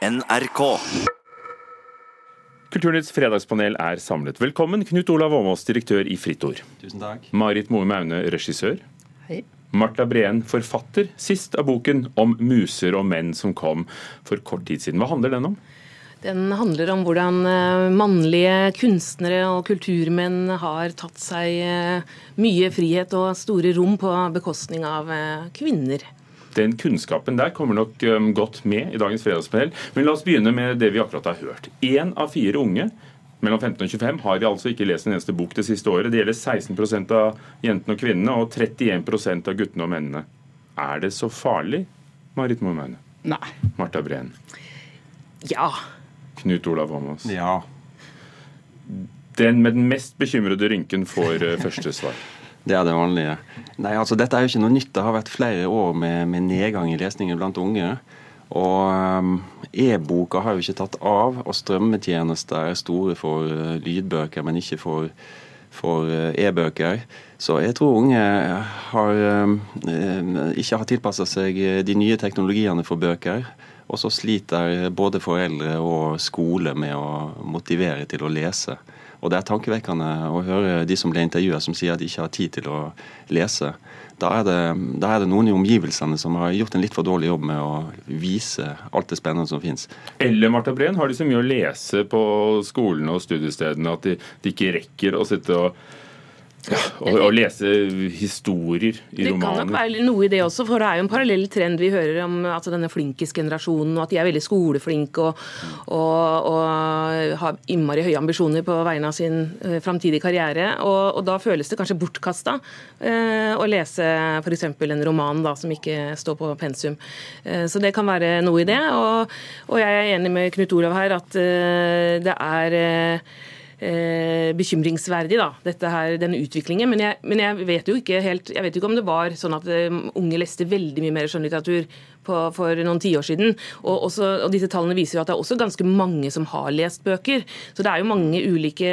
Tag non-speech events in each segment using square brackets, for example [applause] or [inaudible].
NRK. Kulturnytts fredagspanel er samlet. Velkommen, Knut Olav Åmås, direktør i Fritt Ord. Tusen takk. Marit Moe Maune, regissør. Hei. Marta Breen, forfatter, sist av boken om muser og menn som kom for kort tid siden. Hva handler den om? Den handler om hvordan eh, mannlige kunstnere og kulturmenn har tatt seg eh, mye frihet og store rom på bekostning av eh, kvinner. Den kunnskapen der kommer nok um, godt med i dagens fredagspanel. Men la oss begynne med det vi akkurat har hørt. Én av fire unge mellom 15 og 25 har altså ikke lest en eneste bok det siste året. Det gjelder 16% av jentene og kvinnene og 31% av guttene og mennene. Er det så farlig, Marit Moe Nei. Marta Breen? Ja. Knut Olav Åmås? Ja. Den med den mest bekymrede rynken får uh, første svar. Det er det vanlige. Nei, altså Dette er jo ikke noe nytt. Det har vært flere år med, med nedgang i lesningen blant unge. Og um, e-boka har jo ikke tatt av, og strømmetjenester er store for uh, lydbøker, men ikke for, for uh, e-bøker. Så jeg tror unge har, um, ikke har tilpassa seg de nye teknologiene for bøker. Og så sliter både foreldre og skole med å motivere til å lese. Og det er tankevekkende å høre de som ble intervjuet som sier at de ikke har tid til å lese. Da er, det, da er det noen i omgivelsene som har gjort en litt for dårlig jobb med å vise alt det spennende som finnes. Eller Marta Breen, har de så mye å lese på skolene og studiestedene at de, de ikke rekker å sitte og ja, og, og, lese historier i det romaner. Det kan nok være noe i det også, for det er jo en parallell trend vi hører om altså denne flinkisgenerasjonen, og at de er veldig skoleflinke og, og, og, har innmari høye ambisjoner på vegne av sin uh, framtidige karriere. Og, da føles det kanskje bortkasta uh, å lese f.eks. en roman da, som ikke står på pensum. Uh, så det kan være noe i det. Og, jeg er enig med Knut Olav her at det er eh, bekymringsverdig, da, dette her, denne utviklingen. Men jeg, men jeg, vet helt, jeg vet ikke om det var sånn at um, unge leste veldig mye mer skjønnlitteratur på, for noen tiår siden. Og, også, og, disse tallene viser jo at det er også ganske mange som har lest bøker. Så det er jo mange ulike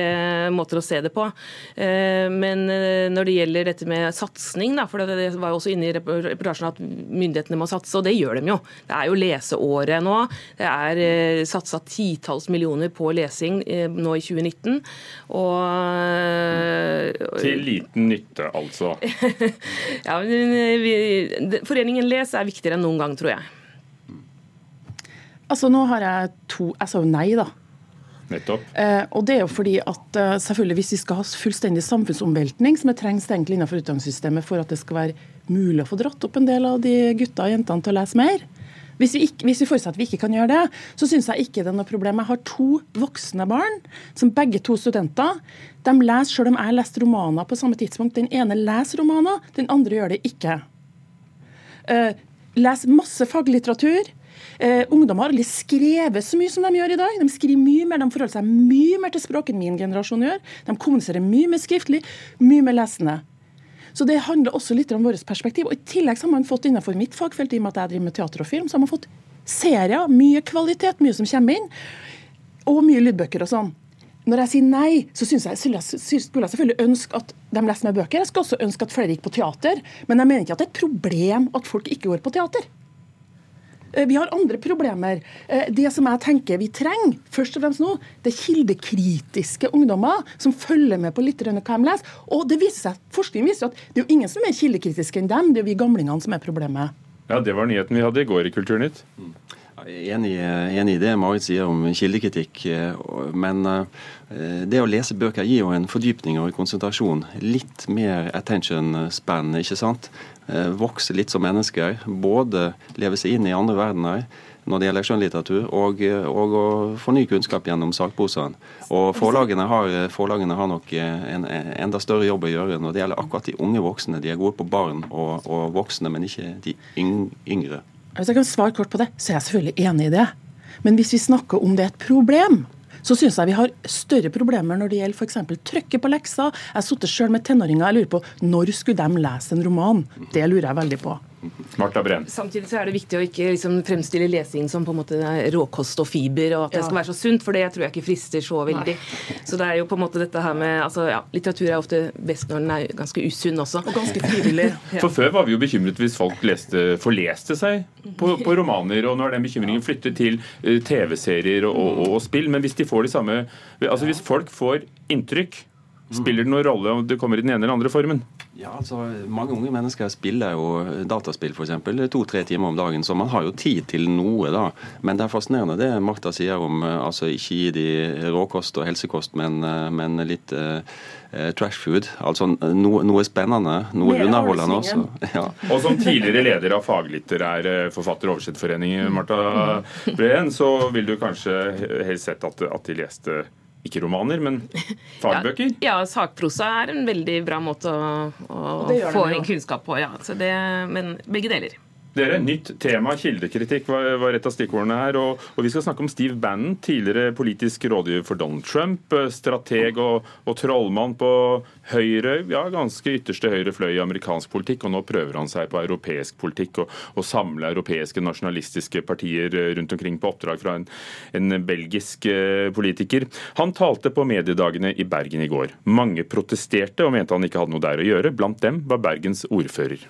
måter å se det på. Eh, men eh, når det gjelder dette med satsing, for det var jo også inne i reportasjen at myndighetene må satse, og det gjør de jo. Det er jo leseåret nå. Det er eh, satsa titalls millioner på lesing nå i 2019. Og Til liten nytte, altså. [laughs] ja, vi, Foreningen Les er viktigere enn noen gang, tror jeg. Altså, nå har jeg to Jeg sa jo nei, da. Nettopp. Eh, og det er jo fordi at eh, selvfølgelig Hvis vi skal ha fullstendig samfunnsomveltning, som det trengs egentlig innenfor utdanningssystemet for at det skal være mulig å få dratt opp en del av de gutta og jentene til å lese mer, hvis vi, ikke, hvis vi forutsetter at vi ikke kan gjøre det, så syns jeg ikke det er noe problem. Jeg har to voksne barn, som begge to studenter. De leser selv om jeg har lest romaner på samme tidspunkt. Den ene leser romaner, den andre gjør det ikke. Uh, leser masse faglitteratur. Uh, ungdommer har aldri skrevet så mye som de gjør i dag. De skriver mye mer, de forholder seg mye mer til språk enn min generasjon gjør. De kommuniserer mye mer skriftlig, mye mer lesende. Så det handler også litt om vårt perspektiv. Og I tillegg så har man fått innenfor mitt fagfelt, i og med at jeg driver med teater og film, så har man fått serier, mye kvalitet, mye som kommer inn, og mye lydbøker og sånn. Når jeg sier nei, så synes jeg, skulle jeg selvfølgelig ønske at de leser mer bøker. Jeg skal også ønske at flere gikk på teater. Men jeg mener ikke at det er et problem at folk ikke går på teater. Eh, vi har andre problemer. Eh, det som jeg tenker vi trenger, først og fremst nå, det er kildekritiske ungdommer som følger med på litt hva de leser. Og det viser seg, forskning viser at det er jo ingen som er kildekritiske enn dem. Det er jo vi gamlingene som er problemet. Ja, Det var nyheten vi hadde i går i Kulturnytt. Enig, enig, i det Marit sier om kildekritikk. Men eh, det å lese bøker gir jo en fordypning og konsentrasjon. Litt mer attention span, ikke sant. Eh, vokse litt som mennesker. Både leve seg inn i andre verdener når det gjelder skjønnlitteratur, og, og å få ny kunnskap gjennom sakposene. Og forlagene har, forlagene har, nok en enda større jobb å gjøre når det gjelder akkurat de unge voksne. De er gode på barn og, og voksne, men ikke de yngre. Hvis jeg kan svare kort på det, så er jeg selvfølgelig enig i det. Men hvis vi snakker om det er et problem, så syns jeg vi har større problemer når det gjelder f.eks. trykket på lekser. Jeg har sittet sjøl med tenåringer. Jeg lurer på når skulle de lese en roman? Det lurer jeg veldig på. Marta Brenn. Samtidig så er det viktig å ikke liksom fremstille lesing som på en måte råkost og fiber, og at det skal være så sunt, for det tror jeg ikke frister så veldig. Nei. Så det er jo på en måte dette her med altså ja, Litteratur er ofte best når den er ganske usunn også. Og ganske frivillig. [laughs] ja. For før var vi jo bekymret hvis folk leste, forleste seg på, på romaner, og nå er den bekymringen flyttet til uh, TV-serier og, og, og, spill. Men hvis de får de samme Altså hvis folk får inntrykk Spiller det noen rolle om det kommer i den ene eller andre formen? Ja, altså, Mange unge mennesker spiller jo dataspill f.eks. to-tre timer om dagen, så man har jo tid til noe. da. Men det er fascinerende det Martha sier om eh, altså ikke gi de råkost og helsekost, men, eh, men litt uh, trash food. Altså noe, noe spennende, noe Mer underholdende også. [laughs] Ja. Og som tidligere leder av faglitterær forfatter- og oversetterforening, Martha Breen, så vil du kanskje helst sett at, at de leste ikke romaner, men [laughs] fagbøker? Ja, ja, sakprosa er en veldig bra måte å, å få inn kunnskap på. Ja. Det, men begge deler. Dere, Nytt tema, kildekritikk, var, var et av stikkordene her. Og, og, Vi skal snakke om Steve Bannon, tidligere politisk rådgiver for Donald Trump. Eh, strateg og, og trollmann på høyre, ja, ganske ytterste høyre fløy i amerikansk politikk. Og nå prøver han seg på europeisk politikk og, og samle europeiske nasjonalistiske partier eh, rundt omkring på oppdrag fra en, en belgisk eh, politiker. Han talte på mediedagene i Bergen i går. Mange protesterte og mente han ikke hadde noe der å gjøre. Blant dem var Bergens ordfører.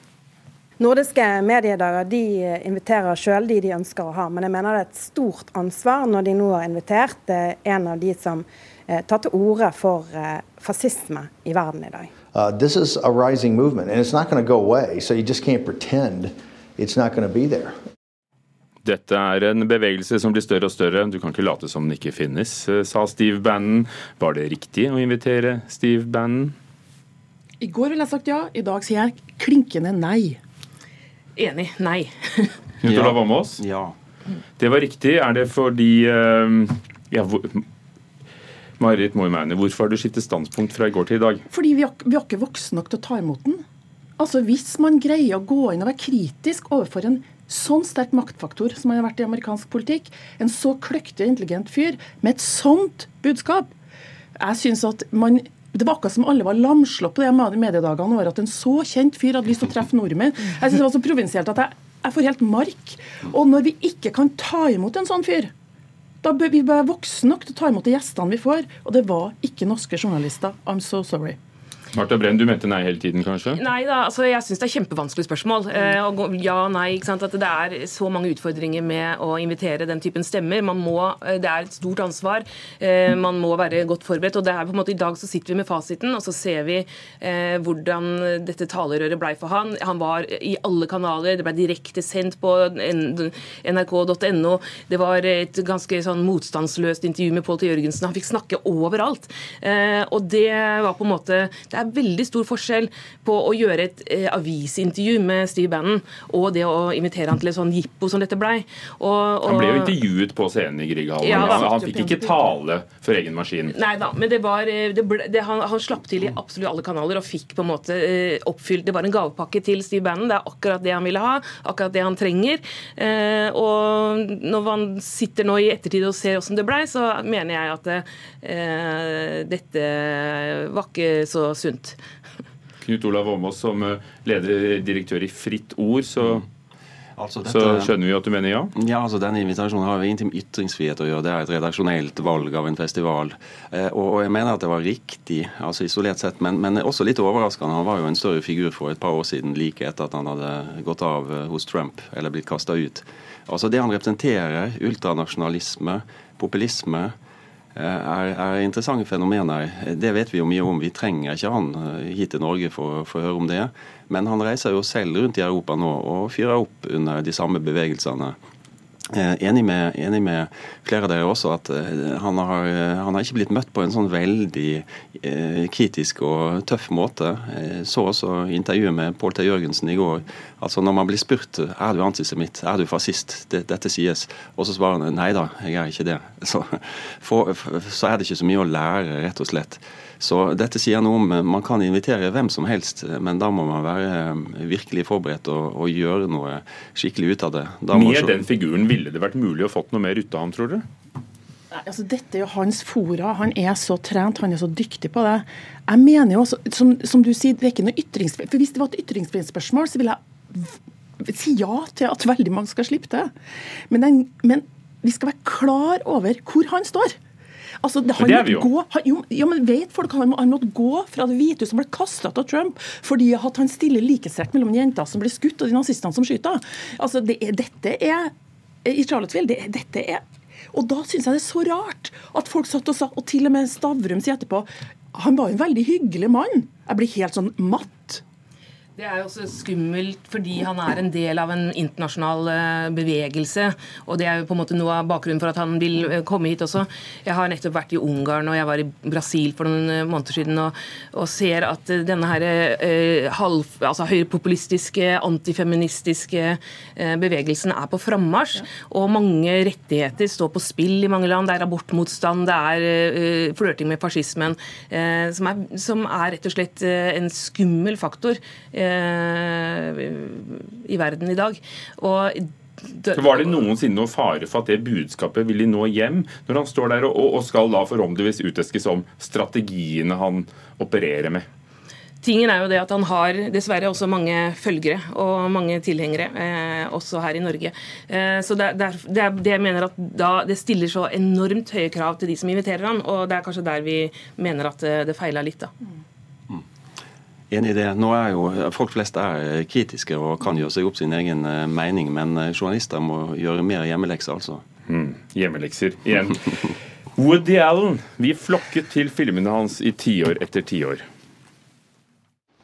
Nordiske mediedager de inviterer sjøl de de ønsker å ha, men jeg mener det er et stort ansvar når de nå har invitert en av de som eh, tar til orde for eh, fascisme i verden i dag. Uh, this is a rising movement, and it's not going to go away, so you just can't pretend it's not going to be there. Dette er en bevegelse som blir større og større, du kan ikke late som den ikke finnes, eh, sa Steve Bannon. Var det riktig å invitere Steve Bannon? I går ville jeg sagt ja, i dag sier jeg klinkende nei. Enig. Nei. [laughs] Knut Olav Åmås? Ja. Det var riktig. Er det fordi uh, ja, hvor, Marit Moimeine, hvorfor har du skiftet standpunkt fra i går til i dag? Fordi vi har, vi har ikke voksne nok til å ta imot den. Altså Hvis man greier å gå inn og være kritisk overfor en sånn sterk maktfaktor som han har vært i amerikansk politikk, en så kløktig og intelligent fyr med et sånt budskap Jeg synes at man det var akkurat som alle var lamslått på de mediedagene over at en så kjent fyr hadde lyst til å treffe nordmenn. Jeg synes det var så provinsielt at jeg, jeg får helt mark. Og når vi ikke kan ta imot en sånn fyr, da bør vi være voksne nok til å ta imot de gjestene vi får. Og det var ikke norske journalister. I'm so sorry. Marta Brenn, du mente nei hele tiden, kanskje? Nei da, altså jeg syns det er kjempevanskelig spørsmål. Eh, ja, nei, ikke sant? At Det er så mange utfordringer med å invitere den typen stemmer. Man må, eh, Det er et stort ansvar. Eh, man må være godt forberedt. og det er på en måte I dag så sitter vi med fasiten, og så ser vi eh, hvordan dette talerøret blei for han. Han var i alle kanaler. Det ble direkte sendt på nrk.no. Det var et ganske sånn motstandsløst intervju med Pål T. Jørgensen. Han fikk snakke overalt. Eh, og det var på en måte det det er veldig stor forskjell på å gjøre et eh, avisintervju med Steve Bannon og det å invitere han til et sånn jippo som dette blei. Han ble jo intervjuet på scenen i Grieghallen. Ja, han, han fikk ikke tale for egen maskin. Nei da, men det var, eh, det ble, det, han, han, slapp til i absolutt alle kanaler og fikk på en måte eh, oppfylt Det var en gavepakke til Steve Bannon. Det er akkurat det han ville ha, akkurat det han trenger. Eh, og når man sitter nå i ettertid og ser åssen det blei, så mener jeg at eh, dette var ikke så sunt sunt. Knut Olav Åmås som eh, leder direktør i Fritt Ord, så Altså dette, så skjønner vi at du mener ja? Ja, altså Denne invitasjonen har ingenting med ytringsfrihet å gjøre. Det er et redaksjonelt valg av en festival. Eh, og, og, jeg mener at det var riktig, altså isolert sett, men, men, også litt overraskende. Han var jo en større figur for et par år siden, like etter at han hadde gått av eh, hos Trump eller blitt kasta ut. Altså Det han representerer, ultranasjonalisme, populisme, Eh, er, er, interessante fenomener. Det vet vi jo mye om. Vi trenger ikke han eh, hit til Norge for, for, å høre om det. Men han reiser jo selv rundt i Europa nå og fyrer opp under de samme bevegelsene. Eh, enig med, enig med, flere av dere også at eh, han har, eh, han har, ikke blitt møtt på en sånn veldig kritisk og tøff måte. Jeg så også intervjuet med Pål T. Jørgensen i går. Altså Når man blir spurt er du antisemitt, er du fascist, det, dette sies, og så svarer han nei da, jeg er ikke det. [laughs] Så, for, så er det ikke så mye å lære, rett og slett. Så dette sier noe om Man kan invitere hvem som helst, men da må man være eh, virkelig forberedt og, og gjøre noe skikkelig ut av det. Da Med så... den figuren ville det vært mulig å fått noe mer ut av ham, tror dere? Altså, dette er jo hans fora. Han er så trent, han er så dyktig på det. Jeg mener jo også, som, som du sier, det er ikke noe ytringsfrihet. For Hvis det var et ytringsfrihetsspørsmål, så ville jeg si ja til at veldig mange skal slippe det. Men, den, men vi skal være klar over hvor han står. Altså, det, det er vi jo. Gå, han, jo. Ja, men vet folk Han, han måtte gå fra Det hvite huset som ble kasta av Trump fordi at han stiller likestrekk mellom jenter som blir skutt og de nazistene som skyter. Altså, det er, dette er I Charlottesville, det, dette er og da syns jeg det er så rart at folk satt og sa, og til og med Stavrum sier etterpå han var en veldig hyggelig mann. Jeg blir helt sånn matt. Det er jo også skummelt fordi han er en del av en internasjonal eh, bevegelse. Og det er jo på en måte noe av bakgrunnen for at han vil eh, komme hit også. Jeg har nettopp vært i Ungarn og jeg var i Brasil for noen eh, måneder siden og, og ser at denne her eh, halv, altså høyrepopulistiske, antifeministiske eh, bevegelsen er på frammarsj. Ja. Og mange rettigheter står på spill i mange land. Det er abortmotstand, det er eh, flørting med fascismen, som er, som, er, rett og slett en skummel faktor. Eh, Eh, i verden i dag. Og så Var det noensinne noen fare for at det budskapet ville nå hjem, når han står der og, og skal da forhåpentligvis uteskes om strategiene han opererer med? Tingen er jo det at Han har dessverre også mange følgere og mange tilhengere, eh, også her i Norge. Eh, så det, det, er, det, jeg mener at da, det stiller så enormt høye krav til de som inviterer han, og det er kanskje der vi mener at det, det feila litt. da. Enig i det. Nå er jo Folk flest er kritiske og kan gjøre seg opp sin egen eh, mening, men eh, journalister må gjøre mer hjemmelekser, altså. Mm, hjemmelekser igjen. Woody Allen. Vi flokket til filmene hans i tiår etter tiår.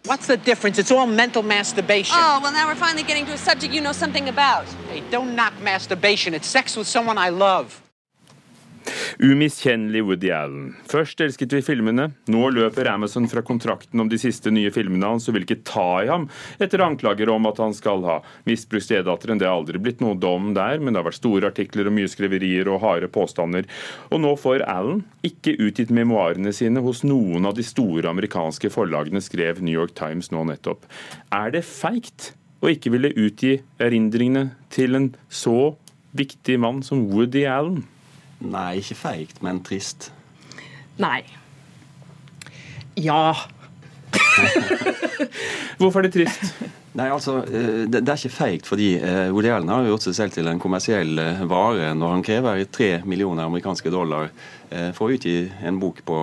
What's the difference? It's all mental masturbation. Oh, well, now we're finally getting to a subject you know something about. Hey, don't knock masturbation. It's sex with someone I love. Umiskjennelig Woody Allen. Først elsket vi filmene, nå løper Amazon fra kontrakten om de siste nye filmene hans og vil ikke ta i ham etter anklager om at han skal ha misbrukt stedatteren. Det har aldri blitt noe dom der, men det har vært store artikler og mye skriverier og harde påstander. Og nå får Allen ikke utgitt memoarene sine hos noen av de store amerikanske forlagene, skrev New York Times nå nettopp. Er det feigt å ikke ville utgi erindringene til en så viktig mann som Woody Allen? Nei, ikke feigt, men trist. Nei. Ja. [laughs] Hvorfor er det trist? Nei, altså, eh, Det, er ikke feigt, fordi eh, Woody Allen har gjort seg selv til en kommersiell eh, vare når han krever tre millioner amerikanske dollar for å utgi en bok på,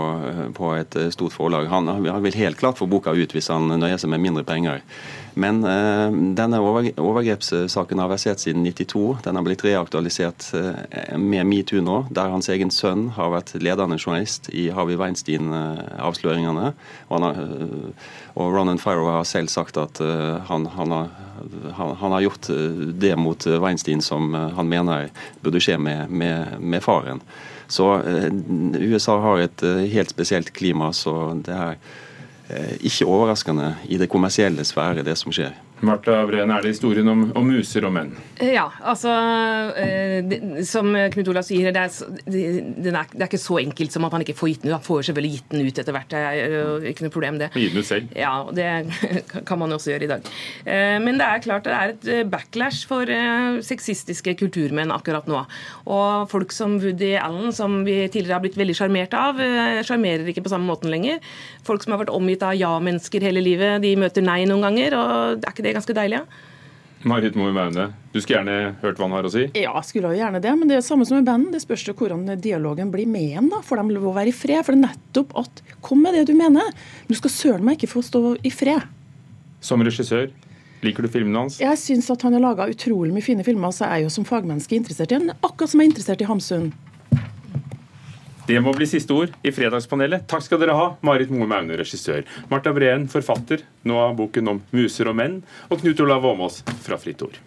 på et stort forlag. Han, han, vil helt klart få boka ut hvis han nøyer seg med mindre penger. Men uh, denne overgrepssaken har versert siden 92. Den har blitt reaktualisert uh, med metoo nå, der hans egen sønn har vært ledende journalist i Harvey Weinstein-avsløringene. Og, uh, og Ronan Farrow har selv sagt at han, han, har, han, han, har, gjort det mot Weinstein som han mener burde skje med, med, med faren. Så USA har et helt spesielt klima, så det er Eh, ikke overraskende i det kommersielle sfære, det som skjer. Marta Breen, er det historien om, om, muser og menn? Ja, altså eh, det, Som Knut Olav sier, det er, det, det er, det ikke så enkelt som at han ikke får gitt den ut. Han får selvfølgelig gitt den ut etter hvert. Det er ikke noe problem, det. Gi den ut selv? Ja, det [laughs] kan man også gjøre i dag. Eh, men det er klart det er et backlash for sexistiske kulturmenn akkurat nå. Og folk som Woody Allen, som vi tidligere har blitt veldig sjarmert av, sjarmerer ikke på samme måten lenger. Folk som har vært omgitt av ja-mennesker hele livet, de møter nei noen ganger. og det er ikke det det ganske deilig? Ja? Marit Moe Maune, du skulle gjerne hørt hva han har å si? Ja, skulle jo gjerne det. Men det er det samme som med bandet. Det spørs jo hvordan dialogen blir med en. da, For de må være i fred. For det er nettopp at Kom med det du mener. Du skal søren meg ikke få stå i fred. Som regissør, liker du filmene hans? Jeg syns at han har laga utrolig mye fine filmer. Så jeg er jo som fagmenneske interessert i ham. Akkurat som jeg er interessert i Hamsun. Det må bli siste ord i Fredagspanelet. Takk skal dere ha, Marit Moe Maune, regissør. Marta Breen, forfatter, nå av boken om muser og menn. Og Knut Olav Åmås fra Fritt Ord.